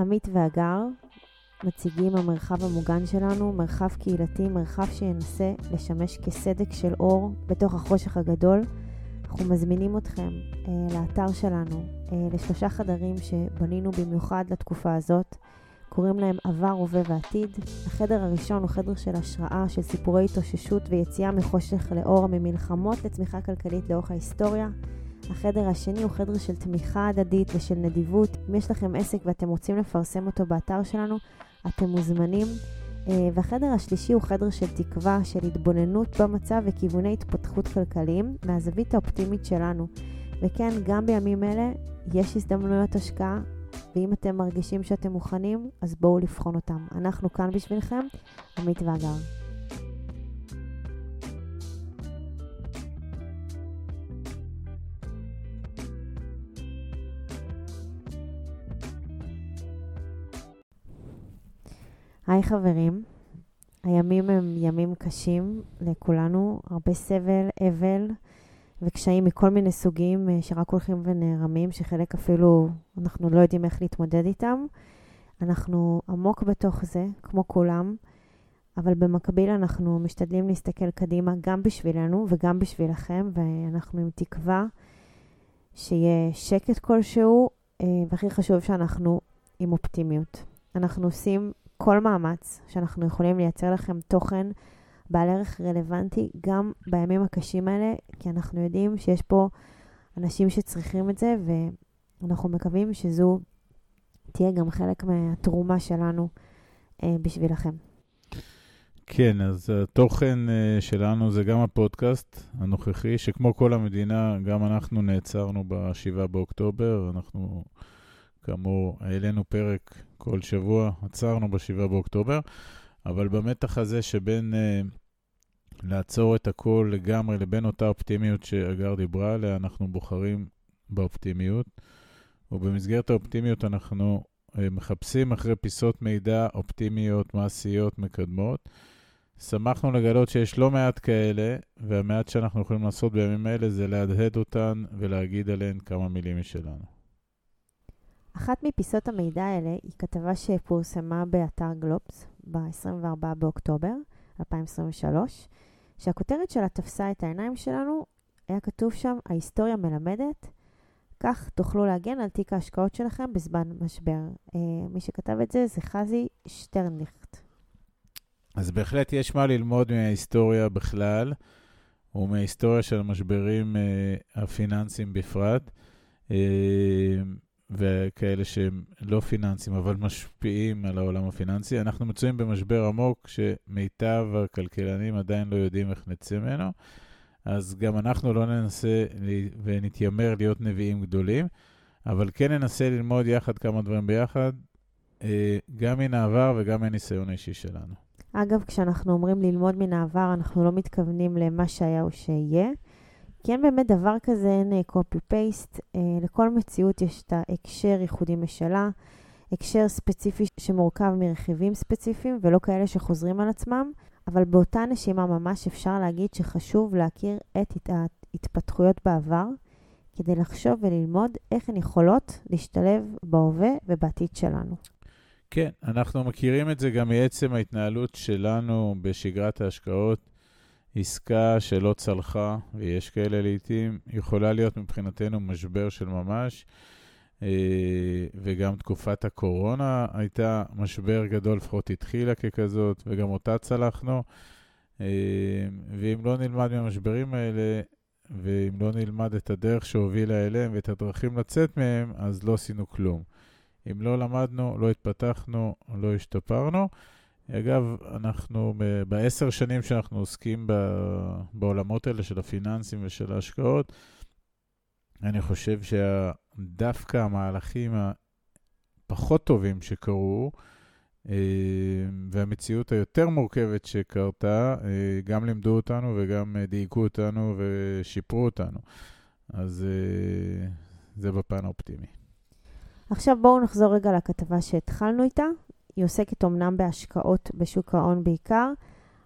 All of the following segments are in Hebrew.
עמית והגר מציגים המרחב המוגן שלנו, מרחב קהילתי, מרחב שינסה לשמש כסדק של אור בתוך החושך הגדול. אנחנו מזמינים אתכם אה, לאתר שלנו, אה, לשלושה חדרים שבנינו במיוחד לתקופה הזאת. קוראים להם עבר, הווה ועתיד. החדר הראשון הוא חדר של השראה, של סיפורי התאוששות ויציאה מחושך לאור, ממלחמות לצמיחה כלכלית לאורך ההיסטוריה. החדר השני הוא חדר של תמיכה הדדית ושל נדיבות. אם יש לכם עסק ואתם רוצים לפרסם אותו באתר שלנו, אתם מוזמנים. אה, והחדר השלישי הוא חדר של תקווה, של התבוננות במצב וכיווני התפתחות כלכליים מהזווית האופטימית שלנו. וכן, גם בימים אלה יש הזדמנויות השקעה, ואם אתם מרגישים שאתם מוכנים, אז בואו לבחון אותם. אנחנו כאן בשבילכם, עמית ואגר. היי חברים, הימים הם ימים קשים לכולנו, הרבה סבל, אבל וקשיים מכל מיני סוגים אה, שרק הולכים ונערמים, שחלק אפילו אנחנו לא יודעים איך להתמודד איתם. אנחנו עמוק בתוך זה, כמו כולם, אבל במקביל אנחנו משתדלים להסתכל קדימה גם בשבילנו וגם בשבילכם, ואנחנו עם תקווה שיהיה שקט כלשהו, אה, והכי חשוב שאנחנו עם אופטימיות. אנחנו עושים כל מאמץ שאנחנו יכולים לייצר לכם תוכן בעל ערך רלוונטי גם בימים הקשים האלה, כי אנחנו יודעים שיש פה אנשים שצריכים את זה, ואנחנו מקווים שזו תהיה גם חלק מהתרומה שלנו אה, בשבילכם. כן, אז התוכן uh, שלנו זה גם הפודקאסט הנוכחי, שכמו כל המדינה, גם אנחנו נעצרנו ב-7 באוקטובר. אנחנו, כאמור, העלינו פרק כל שבוע, עצרנו ב-7 באוקטובר, אבל במתח הזה שבין uh, לעצור את הכל לגמרי לבין אותה אופטימיות שאגר דיברה עליה, אנחנו בוחרים באופטימיות, ובמסגרת האופטימיות אנחנו uh, מחפשים אחרי פיסות מידע אופטימיות, מעשיות, מקדמות. שמחנו לגלות שיש לא מעט כאלה, והמעט שאנחנו יכולים לעשות בימים אלה זה להדהד אותן ולהגיד עליהן כמה מילים משלנו. אחת מפיסות המידע האלה היא כתבה שפורסמה באתר גלובס ב-24 באוקטובר 2023, שהכותרת שלה תפסה את העיניים שלנו, היה כתוב שם, ההיסטוריה מלמדת, כך תוכלו להגן על תיק ההשקעות שלכם בזמן משבר. אה, מי שכתב את זה זה חזי שטרנליכט. אז בהחלט יש מה ללמוד מההיסטוריה בכלל, ומההיסטוריה של המשברים אה, הפיננסיים בפרט. אה, וכאלה שהם לא פיננסיים, אבל משפיעים על העולם הפיננסי. אנחנו מצויים במשבר עמוק, שמיטב הכלכלנים עדיין לא יודעים איך נצא ממנו, אז גם אנחנו לא ננסה ונתיימר להיות נביאים גדולים, אבל כן ננסה ללמוד יחד כמה דברים ביחד, אה, גם מן העבר וגם מהניסיון האישי שלנו. אגב, כשאנחנו אומרים ללמוד מן העבר, אנחנו לא מתכוונים למה שהיה או שיהיה. כי אין באמת דבר כזה, אין copy-paste. אה, לכל מציאות יש את ההקשר ייחודי משלה, הקשר ספציפי שמורכב מרכיבים ספציפיים ולא כאלה שחוזרים על עצמם, אבל באותה נשימה ממש אפשר להגיד שחשוב להכיר את ההתפתחויות בעבר, כדי לחשוב וללמוד איך הן יכולות להשתלב בהווה ובעתיד שלנו. כן, אנחנו מכירים את זה גם מעצם ההתנהלות שלנו בשגרת ההשקעות. עסקה שלא צלחה, ויש כאלה לעיתים, יכולה להיות מבחינתנו משבר של ממש. אה, וגם תקופת הקורונה הייתה משבר גדול, לפחות התחילה ככזאת, וגם אותה צלחנו. אה, ואם לא נלמד מהמשברים האלה, ואם לא נלמד את הדרך שהובילה אליהם ואת הדרכים לצאת מהם, אז לא עשינו כלום. אם לא למדנו, לא התפתחנו, לא השתפרנו. אגב, אנחנו בעשר שנים שאנחנו עוסקים בעולמות האלה של הפיננסים ושל ההשקעות, אני חושב שדווקא המהלכים הפחות טובים שקרו, אה, והמציאות היותר מורכבת שקרתה, אה, גם לימדו אותנו וגם דייקו אותנו ושיפרו אותנו. אז אה, זה בפן האופטימי. עכשיו בואו נחזור רגע לכתבה שהתחלנו איתה, היא עוסקת אמנם בהשקעות בשוק ההון בעיקר,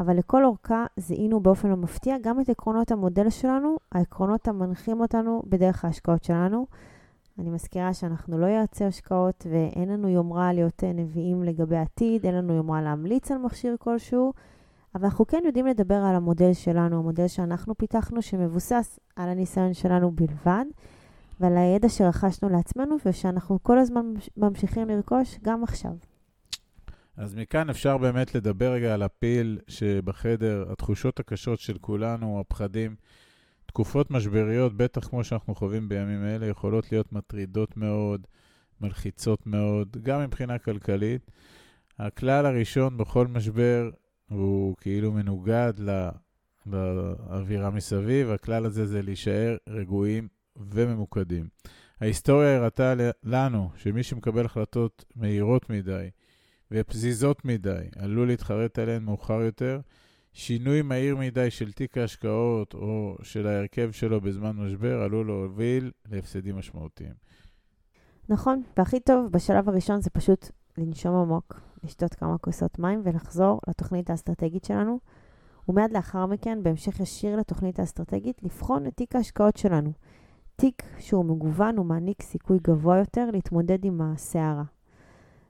אבל לכל אורכה זיהינו באופן לא מפתיע גם את עקרונות המודל שלנו, העקרונות המנחים אותנו בדרך ההשקעות שלנו. אני מזכירה שאנחנו לא יועצי השקעות ואין לנו יומרה להיות נביאים לגבי העתיד, אין לנו יומרה להמליץ על מכשיר כלשהו, אבל אנחנו כן יודעים לדבר על המודל שלנו, המודל שאנחנו פיתחנו, שמבוסס על הניסיון שלנו בלבד, ועל הידע שרכשנו לעצמנו ושאנחנו כל הזמן ממשיכים לרכוש גם עכשיו. אז מכאן אפשר באמת לדבר רגע על הפיל שבחדר, התחושות הקשות של כולנו, הפחדים. תקופות משבריות, בטח כמו שאנחנו חווים בימים אלה, יכולות להיות מטרידות מאוד, מלחיצות מאוד, גם מבחינה כלכלית. הכלל הראשון בכל משבר הוא כאילו מנוגד לאווירה מסביב, הכלל הזה זה להישאר רגועים וממוקדים. ההיסטוריה הראתה לנו שמי שמקבל החלטות מהירות מדי ופזיזות מדי עלול להתחרט עליהן מאוחר יותר, שינוי מהיר מדי של תיק ההשקעות או של ההרכב שלו בזמן משבר עלול להוביל להפסדים משמעותיים. נכון, והכי טוב בשלב הראשון זה פשוט לנשום עמוק, לשתות כמה כוסות מים ולחזור לתוכנית האסטרטגית שלנו, ומיד לאחר מכן, בהמשך ישיר לתוכנית האסטרטגית, לבחון את תיק ההשקעות שלנו. תיק שהוא מגוון ומעניק סיכוי גבוה יותר להתמודד עם הסערה.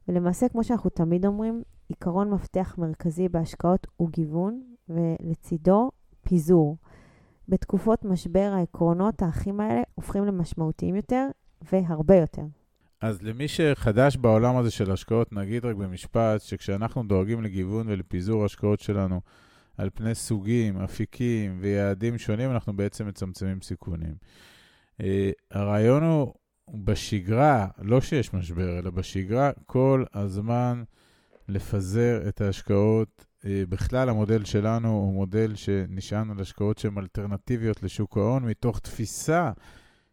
ולמעשה, כמו שאנחנו תמיד אומרים, עיקרון מפתח מרכזי בהשקעות הוא גיוון, ולצידו פיזור. בתקופות משבר העקרונות האחים האלה הופכים למשמעותיים יותר והרבה יותר. אז למי שחדש בעולם הזה של השקעות, נגיד רק במשפט, שכשאנחנו דואגים לגיוון ולפיזור ההשקעות שלנו על פני סוגים, אפיקים ויעדים שונים, אנחנו בעצם מצמצמים סיכונים. Uh, הרעיון הוא בשגרה, לא שיש משבר, אלא בשגרה, כל הזמן לפזר את ההשקעות אה, בכלל המודל שלנו הוא מודל שנשען על השקעות שהן אלטרנטיביות לשוק ההון, מתוך תפיסה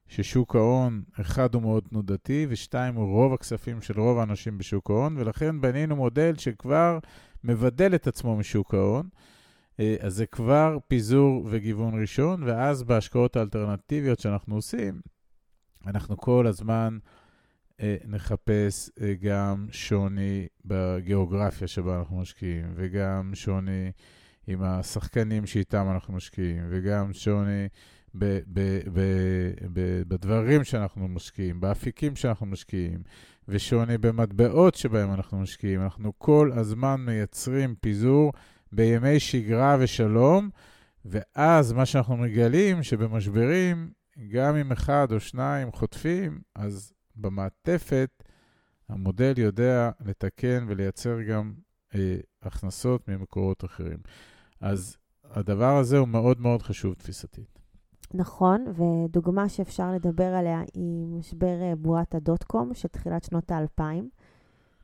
ששוק ההון, אחד, הוא מאוד תנודתי, ושתיים, הוא רוב הכספים של רוב האנשים בשוק ההון, ולכן בנינו מודל שכבר מבדל את עצמו משוק ההון. אה, אז זה כבר פיזור וגיוון ראשון, ואז בהשקעות האלטרנטיביות שאנחנו עושים, אנחנו כל הזמן אה, נחפש אה, גם שוני בגיאוגרפיה שבה אנחנו משקיעים, וגם שוני עם השחקנים שאיתם אנחנו משקיעים, וגם שוני ב- ב- ב- בדברים שאנחנו משקיעים, באפיקים שאנחנו משקיעים, ושוני במטבעות שבהם אנחנו משקיעים. אנחנו כל הזמן מייצרים פיזור בימי שגרה ושלום, ואז מה שאנחנו מגלים, שבמשברים, גם אם אחד או שניים חוטפים, אז במעטפת, המודל יודע לתקן ולייצר גם אה, הכנסות ממקורות אחרים. אז הדבר הזה הוא מאוד מאוד חשוב תפיסתית. נכון, ודוגמה שאפשר לדבר עליה היא משבר אה, בועת הדוט-קום של תחילת שנות האלפיים.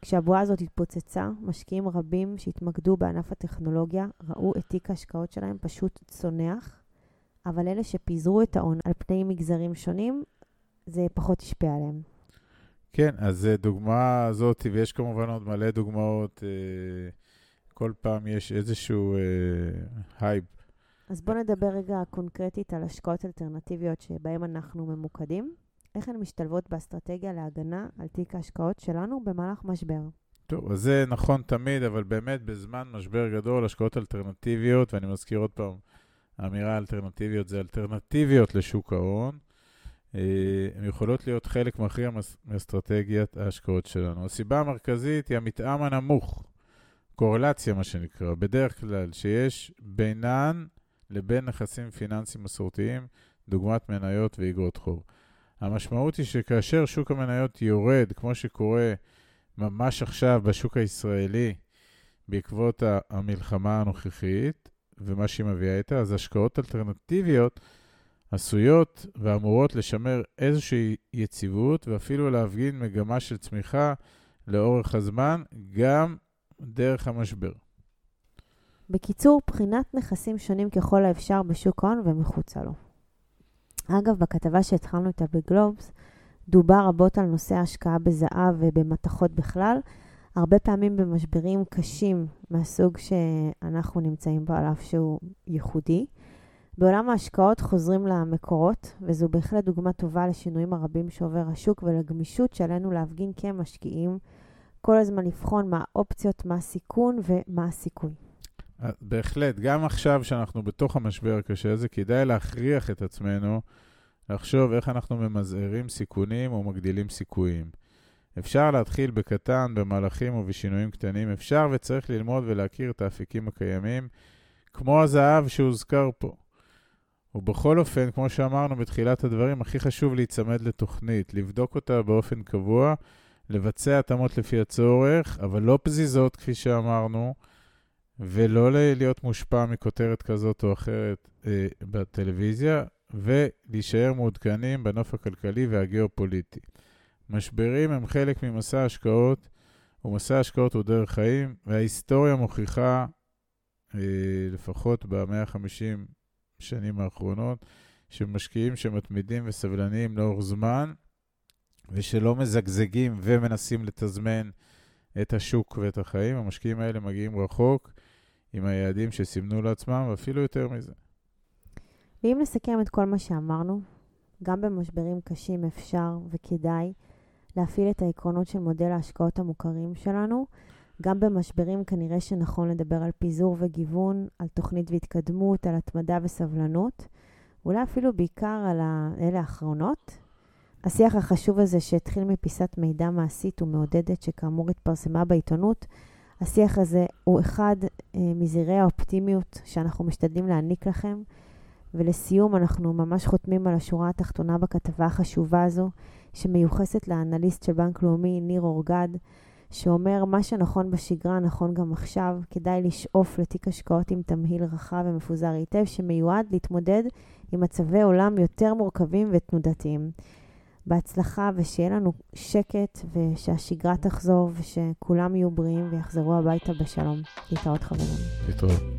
כשהבועה הזאת התפוצצה, משקיעים רבים שהתמקדו בענף הטכנולוגיה ראו את תיק ההשקעות שלהם פשוט צונח, אבל אלה שפיזרו את ההון על פני מגזרים שונים, זה פחות השפיע עליהם. כן, אז דוגמה הזאת, ויש כמובן עוד מלא דוגמאות, אה, כל פעם יש איזשהו הייפ. אה, אז בואו נדבר רגע קונקרטית על השקעות אלטרנטיביות שבהן אנחנו ממוקדים. איך הן משתלבות באסטרטגיה להגנה על תיק ההשקעות שלנו במהלך משבר. טוב, אז זה נכון תמיד, אבל באמת בזמן משבר גדול, השקעות אלטרנטיביות, ואני מזכיר עוד פעם, האמירה אלטרנטיביות זה אלטרנטיביות לשוק ההון. אה, הן יכולות להיות חלק מכריע מאסטרטגיית ההשקעות שלנו. הסיבה המרכזית היא המתאם הנמוך, קורלציה מה שנקרא, בדרך כלל, שיש בינן לבין נכסים פיננסיים מסורתיים, דוגמת מניות ואיגרות חוב. המשמעות היא שכאשר שוק המניות יורד, כמו שקורה ממש עכשיו בשוק הישראלי, בעקבות המלחמה הנוכחית ומה שהיא מביאה איתה, אז השקעות אלטרנטיביות עשויות ואמורות לשמר איזושהי יציבות ואפילו להפגין מגמה של צמיחה לאורך הזמן, גם דרך המשבר. בקיצור, בחינת נכסים שונים ככל האפשר בשוק ההון ומחוצה לו. אגב, בכתבה שהתחלנו איתה בגלובס, דובר רבות על נושא ההשקעה בזהב ובמתכות בכלל, הרבה פעמים במשברים קשים מהסוג שאנחנו נמצאים בו, על אף שהוא ייחודי. בעולם ההשקעות חוזרים למקורות, וזו בהחלט דוגמה טובה לשינויים הרבים שעובר השוק ולגמישות שעלינו להפגין כמשקיעים, כל הזמן לבחון מה האופציות, מה הסיכון ומה הסיכוי. אה, בהחלט, גם עכשיו שאנחנו בתוך המשבר הקשה הזה, כדאי להכריח את עצמנו לחשוב איך אנחנו ממזערים סיכונים ומגדילים סיכויים. אפשר להתחיל בקטן, במהלכים ובשינויים קטנים. אפשר וצריך ללמוד ולהכיר את האפיקים הקיימים, כמו הזהב שהוזכר פה. ובכל אופן, כמו שאמרנו בתחילת הדברים, הכי חשוב להיצמד לתוכנית, לבדוק אותה באופן קבוע, לבצע התאמות לפי הצורך, אבל לא פזיזות, כפי שאמרנו, ולא להיות מושפע מכותרת כזאת או אחרת אה, בטלוויזיה, ולהישאר מעודכנים בנוף הכלכלי והגיאופוליטי. משברים הם חלק ממסע השקעות, ומסע השקעות הוא דרך חיים, וההיסטוריה מוכיחה, אה, לפחות ב-150 שנים האחרונות, שמשקיעים שמתמידים וסבלניים לאורך זמן, ושלא מזגזגים ומנסים לתזמן את השוק ואת החיים, המשקיעים האלה מגיעים רחוק עם היעדים שסימנו לעצמם, ואפילו יותר מזה. ואם נסכם את כל מה שאמרנו, גם במשברים קשים אפשר וכדאי להפעיל את העקרונות של מודל ההשקעות המוכרים שלנו. גם במשברים כנראה שנכון לדבר על פיזור וגיוון, על תוכנית והתקדמות, על התמדה וסבלנות, אולי אפילו בעיקר על אלה האחרונות. השיח החשוב הזה שהתחיל מפיסת מידע מעשית ומעודדת, שכאמור התפרסמה בעיתונות, השיח הזה הוא אחד אה, מזירי האופטימיות שאנחנו משתדלים להעניק לכם. ולסיום, אנחנו ממש חותמים על השורה התחתונה בכתבה החשובה הזו, שמיוחסת לאנליסט של בנק לאומי, ניר אורגד, שאומר, מה שנכון בשגרה נכון גם עכשיו, כדאי לשאוף לתיק השקעות עם תמהיל רחב ומפוזר היטב, שמיועד להתמודד עם מצבי עולם יותר מורכבים ותנודתיים. בהצלחה ושיהיה לנו שקט ושהשגרה תחזור ושכולם יהיו בריאים ויחזרו הביתה בשלום. להתראות חברים. להתראות.